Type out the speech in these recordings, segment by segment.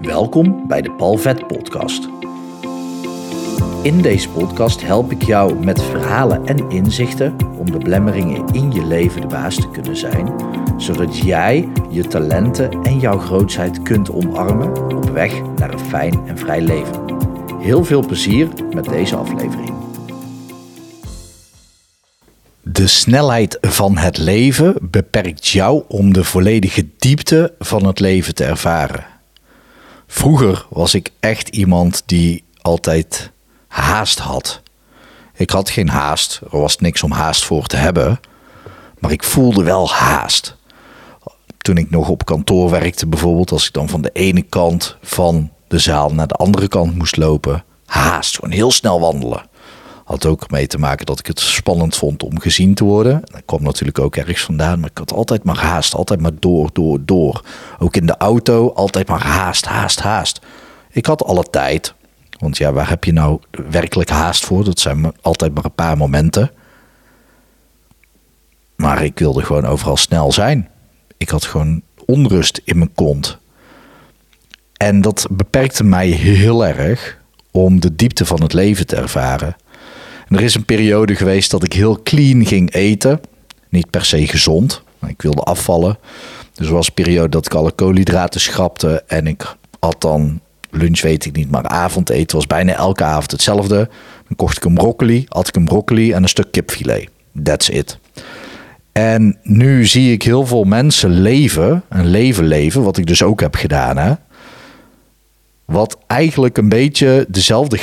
Welkom bij de Palvet Podcast. In deze podcast help ik jou met verhalen en inzichten om de blemmeringen in je leven de baas te kunnen zijn, zodat jij je talenten en jouw grootheid kunt omarmen op weg naar een fijn en vrij leven. Heel veel plezier met deze aflevering. De snelheid van het leven beperkt jou om de volledige diepte van het leven te ervaren. Vroeger was ik echt iemand die altijd haast had. Ik had geen haast, er was niks om haast voor te hebben, maar ik voelde wel haast. Toen ik nog op kantoor werkte bijvoorbeeld, als ik dan van de ene kant van de zaal naar de andere kant moest lopen, haast, gewoon heel snel wandelen. Had ook mee te maken dat ik het spannend vond om gezien te worden. Dat kwam natuurlijk ook ergens vandaan, maar ik had altijd maar haast, altijd maar door, door, door. Ook in de auto, altijd maar haast, haast, haast. Ik had alle tijd, want ja, waar heb je nou werkelijk haast voor? Dat zijn altijd maar een paar momenten. Maar ik wilde gewoon overal snel zijn. Ik had gewoon onrust in mijn kont. En dat beperkte mij heel erg om de diepte van het leven te ervaren. Er is een periode geweest dat ik heel clean ging eten. Niet per se gezond. Maar ik wilde afvallen. Dus er was een periode dat ik alle koolhydraten schrapte. En ik had dan lunch weet ik niet, maar avondeten was bijna elke avond hetzelfde. Dan kocht ik een broccoli, had ik een broccoli en een stuk kipfilet. That's it. En nu zie ik heel veel mensen leven, een leven leven, wat ik dus ook heb gedaan. Hè? Wat eigenlijk een beetje dezelfde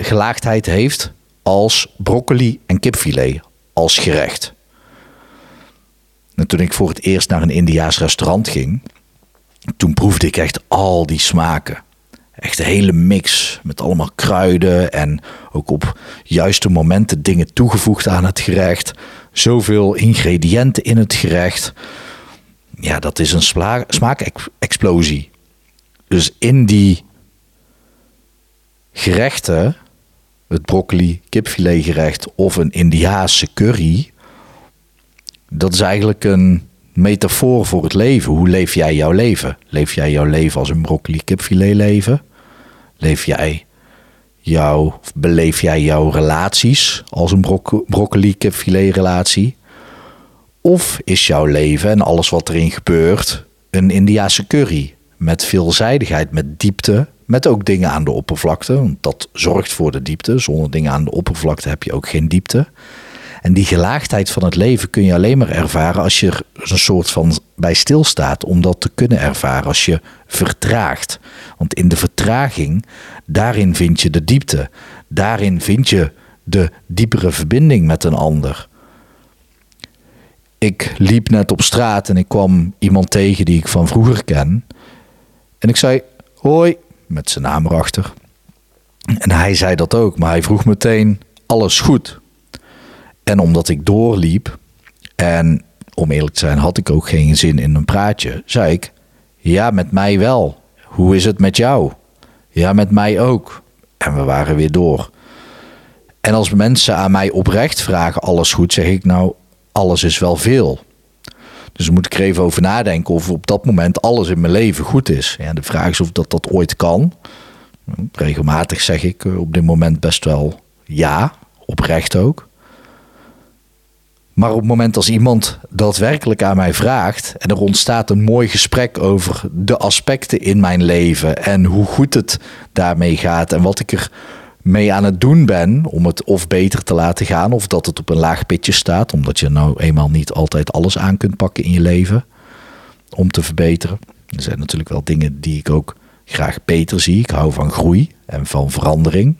gelaagdheid heeft als broccoli en kipfilet als gerecht. En toen ik voor het eerst naar een Indiaas restaurant ging, toen proefde ik echt al die smaken. Echt een hele mix met allemaal kruiden en ook op juiste momenten dingen toegevoegd aan het gerecht. Zoveel ingrediënten in het gerecht. Ja, dat is een smaakexplosie. Dus in die gerechten, het broccoli kipfilet gerecht of een Indiaanse curry, dat is eigenlijk een metafoor voor het leven. Hoe leef jij jouw leven? Leef jij jouw leven als een broccoli kipfilet leven? Leef jij jouw, beleef jij jouw relaties als een broccoli kipfilet relatie? Of is jouw leven en alles wat erin gebeurt een Indiase curry? Met veelzijdigheid, met diepte, met ook dingen aan de oppervlakte. Want dat zorgt voor de diepte. Zonder dingen aan de oppervlakte heb je ook geen diepte. En die gelaagdheid van het leven kun je alleen maar ervaren als je er een soort van bij stilstaat. Om dat te kunnen ervaren als je vertraagt. Want in de vertraging, daarin vind je de diepte. Daarin vind je de diepere verbinding met een ander. Ik liep net op straat en ik kwam iemand tegen die ik van vroeger ken. En ik zei: Hoi, met zijn naam erachter. En hij zei dat ook, maar hij vroeg meteen: Alles goed? En omdat ik doorliep en om eerlijk te zijn had ik ook geen zin in een praatje, zei ik: Ja, met mij wel. Hoe is het met jou? Ja, met mij ook. En we waren weer door. En als mensen aan mij oprecht vragen: Alles goed? zeg ik: Nou, alles is wel veel. Dus moet ik er even over nadenken of op dat moment alles in mijn leven goed is. De vraag is of dat dat ooit kan. Regelmatig zeg ik eh, op dit moment best wel ja, oprecht ook. Maar op het moment als iemand daadwerkelijk aan mij vraagt en er ontstaat een mooi gesprek over de aspecten in mijn leven en hoe goed het daarmee gaat en wat ik er mee aan het doen ben om het of beter te laten gaan of dat het op een laag pitje staat, omdat je nou eenmaal niet altijd alles aan kunt pakken in je leven om te verbeteren. Er zijn natuurlijk wel dingen die ik ook graag beter zie. Ik hou van groei en van verandering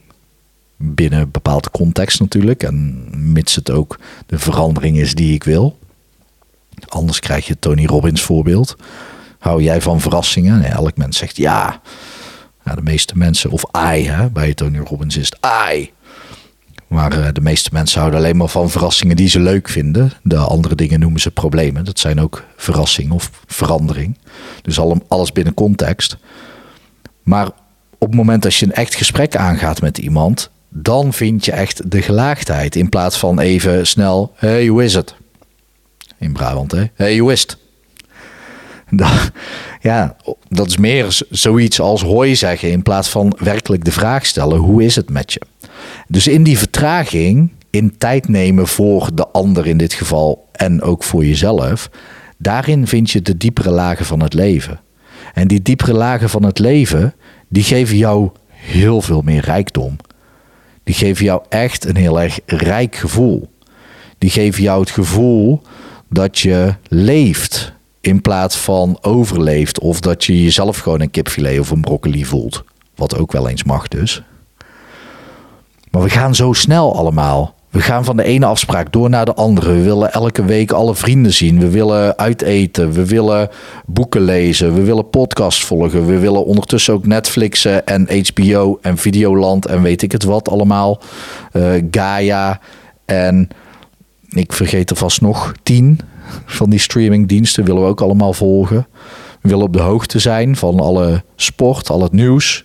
binnen een bepaalde context natuurlijk. En mits het ook de verandering is die ik wil. Anders krijg je Tony Robbins voorbeeld. Hou jij van verrassingen? Nee, elk mens zegt ja. Ja. De meeste mensen, of I, hè, bij Tony Robbins is het I. Maar uh, de meeste mensen houden alleen maar van verrassingen die ze leuk vinden. De andere dingen noemen ze problemen. Dat zijn ook verrassing of verandering. Dus alles binnen context. Maar op het moment dat je een echt gesprek aangaat met iemand, dan vind je echt de gelaagdheid. In plaats van even snel, hey, hoe is het? In Brabant, hè? Hey, hoe is het? Ja, dat is meer zoiets als hooi zeggen in plaats van werkelijk de vraag stellen: hoe is het met je? Dus in die vertraging, in tijd nemen voor de ander in dit geval en ook voor jezelf, daarin vind je de diepere lagen van het leven. En die diepere lagen van het leven, die geven jou heel veel meer rijkdom. Die geven jou echt een heel erg rijk gevoel. Die geven jou het gevoel dat je leeft in plaats van overleeft. Of dat je jezelf gewoon een kipfilet of een broccoli voelt. Wat ook wel eens mag dus. Maar we gaan zo snel allemaal. We gaan van de ene afspraak door naar de andere. We willen elke week alle vrienden zien. We willen uiteten. We willen boeken lezen. We willen podcasts volgen. We willen ondertussen ook Netflixen en HBO en Videoland en weet ik het wat allemaal. Uh, Gaia en ik vergeet er vast nog tien van die streamingdiensten willen we ook allemaal volgen. We willen op de hoogte zijn van alle sport, al het nieuws.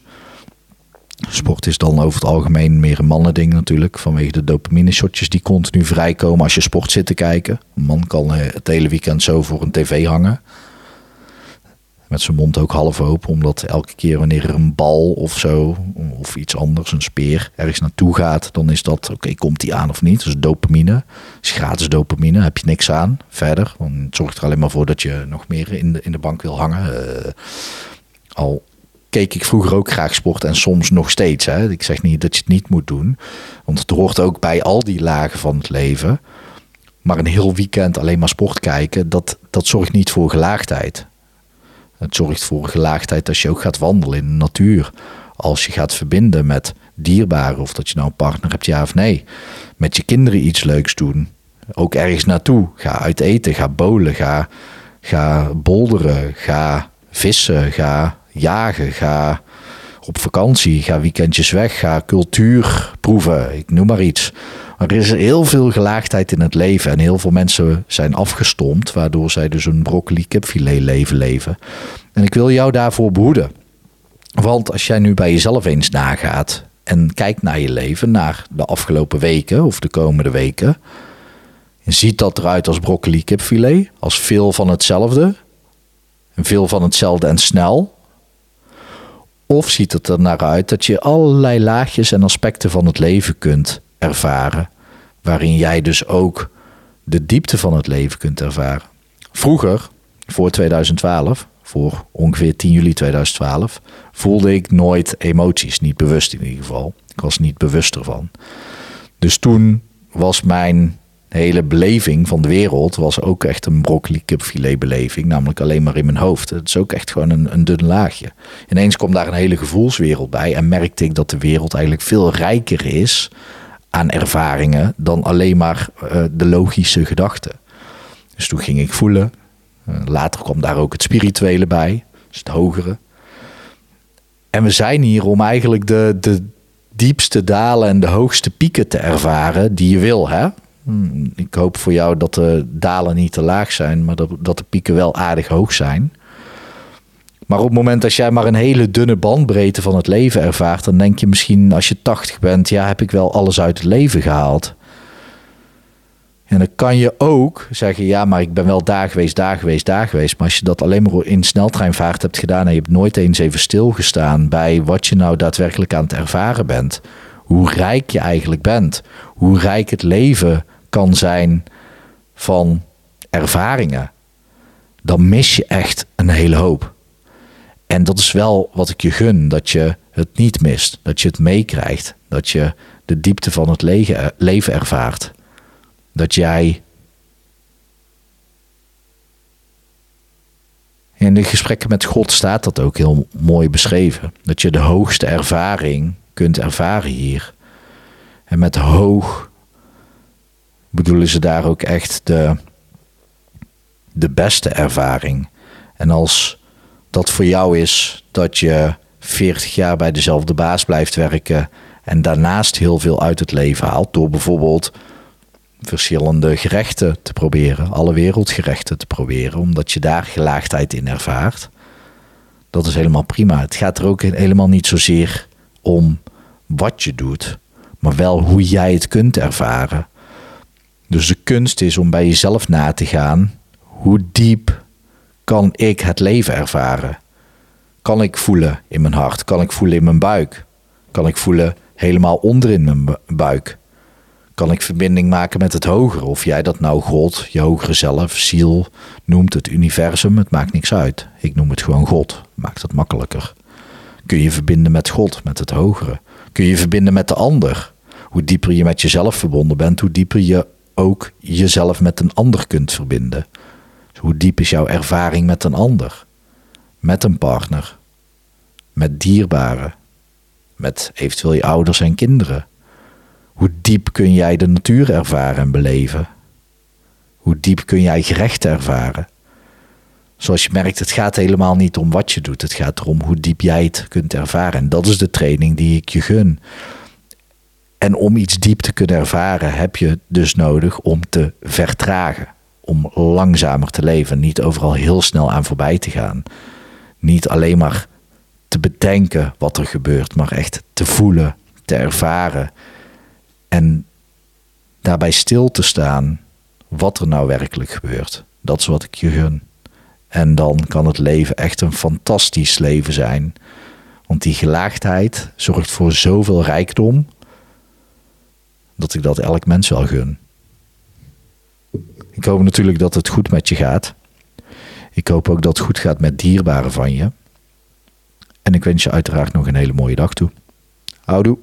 Sport is dan over het algemeen meer een mannending natuurlijk. Vanwege de dopamine shotjes die continu vrijkomen als je sport zit te kijken. Een man kan eh, het hele weekend zo voor een tv hangen met zijn mond ook half open. Omdat elke keer wanneer er een bal of zo, of iets anders, een speer, ergens naartoe gaat, dan is dat, oké, komt die aan of niet? Dus dopamine, is gratis dopamine, heb je niks aan verder. Want het zorgt er alleen maar voor dat je nog meer in de, in de bank wil hangen. Uh, al keek ik vroeger ook graag sport en soms nog steeds. Hè. Ik zeg niet dat je het niet moet doen, want het hoort ook bij al die lagen van het leven. Maar een heel weekend alleen maar sport kijken, dat, dat zorgt niet voor gelaagdheid. Het zorgt voor gelaagdheid als je ook gaat wandelen in de natuur. Als je gaat verbinden met dierbaren, of dat je nou een partner hebt, ja of nee. Met je kinderen iets leuks doen. Ook ergens naartoe. Ga uit eten, ga bowlen, ga, ga bolderen, ga vissen, ga jagen, ga op vakantie, ga weekendjes weg, ga cultuur proeven, ik noem maar iets. Er is heel veel gelaagdheid in het leven en heel veel mensen zijn afgestompt, waardoor zij dus een broccoli kipfilet leven leven. En ik wil jou daarvoor behoeden. Want als jij nu bij jezelf eens nagaat en kijkt naar je leven, naar de afgelopen weken of de komende weken, ziet dat eruit als broccoli kipfilet, als veel van hetzelfde, en veel van hetzelfde en snel. Of ziet het er naar uit dat je allerlei laagjes en aspecten van het leven kunt ervaren, waarin jij dus ook de diepte van het leven kunt ervaren. Vroeger, voor 2012, voor ongeveer 10 juli 2012, voelde ik nooit emoties, niet bewust in ieder geval. Ik was niet bewust ervan. Dus toen was mijn hele beleving van de wereld was ook echt een broccoli kipfilet beleving, namelijk alleen maar in mijn hoofd. Het is ook echt gewoon een, een dun laagje. Ineens kwam daar een hele gevoelswereld bij en merkte ik dat de wereld eigenlijk veel rijker is aan ervaringen dan alleen maar uh, de logische gedachten. Dus toen ging ik voelen. Uh, later kwam daar ook het spirituele bij, dus het hogere. En we zijn hier om eigenlijk de, de diepste dalen en de hoogste pieken te ervaren die je wil. Hè? Hmm, ik hoop voor jou dat de dalen niet te laag zijn, maar dat, dat de pieken wel aardig hoog zijn. Maar op het moment dat jij maar een hele dunne bandbreedte van het leven ervaart, dan denk je misschien als je 80 bent, ja, heb ik wel alles uit het leven gehaald. En dan kan je ook zeggen, ja, maar ik ben wel daar geweest, daar geweest, daar geweest. Maar als je dat alleen maar in sneltreinvaart hebt gedaan en je hebt nooit eens even stilgestaan bij wat je nou daadwerkelijk aan het ervaren bent, hoe rijk je eigenlijk bent, hoe rijk het leven kan zijn van ervaringen, dan mis je echt een hele hoop. En dat is wel wat ik je gun, dat je het niet mist, dat je het meekrijgt, dat je de diepte van het leven ervaart. Dat jij in de gesprekken met God staat dat ook heel mooi beschreven. Dat je de hoogste ervaring kunt ervaren hier. En met hoog bedoelen ze daar ook echt de, de beste ervaring. En als dat voor jou is dat je 40 jaar bij dezelfde baas blijft werken en daarnaast heel veel uit het leven haalt door bijvoorbeeld verschillende gerechten te proberen, alle wereldgerechten te proberen, omdat je daar gelaagdheid in ervaart. Dat is helemaal prima. Het gaat er ook helemaal niet zozeer om wat je doet, maar wel hoe jij het kunt ervaren. Dus de kunst is om bij jezelf na te gaan hoe diep kan ik het leven ervaren? Kan ik voelen in mijn hart? Kan ik voelen in mijn buik? Kan ik voelen helemaal onderin mijn buik? Kan ik verbinding maken met het hogere? Of jij dat nou God, je hogere zelf, ziel noemt, het universum, het maakt niks uit. Ik noem het gewoon God, maakt het makkelijker. Kun je verbinden met God, met het hogere? Kun je verbinden met de ander? Hoe dieper je met jezelf verbonden bent, hoe dieper je ook jezelf met een ander kunt verbinden. Hoe diep is jouw ervaring met een ander? Met een partner? Met dierbaren? Met eventueel je ouders en kinderen? Hoe diep kun jij de natuur ervaren en beleven? Hoe diep kun jij gerecht ervaren? Zoals je merkt, het gaat helemaal niet om wat je doet. Het gaat erom hoe diep jij het kunt ervaren. En dat is de training die ik je gun. En om iets diep te kunnen ervaren, heb je dus nodig om te vertragen. Om langzamer te leven. Niet overal heel snel aan voorbij te gaan. Niet alleen maar te bedenken wat er gebeurt, maar echt te voelen, te ervaren. En daarbij stil te staan wat er nou werkelijk gebeurt. Dat is wat ik je gun. En dan kan het leven echt een fantastisch leven zijn. Want die gelaagdheid zorgt voor zoveel rijkdom dat ik dat elk mens wel gun. Ik hoop natuurlijk dat het goed met je gaat. Ik hoop ook dat het goed gaat met dierbaren van je. En ik wens je uiteraard nog een hele mooie dag toe. Houdoe.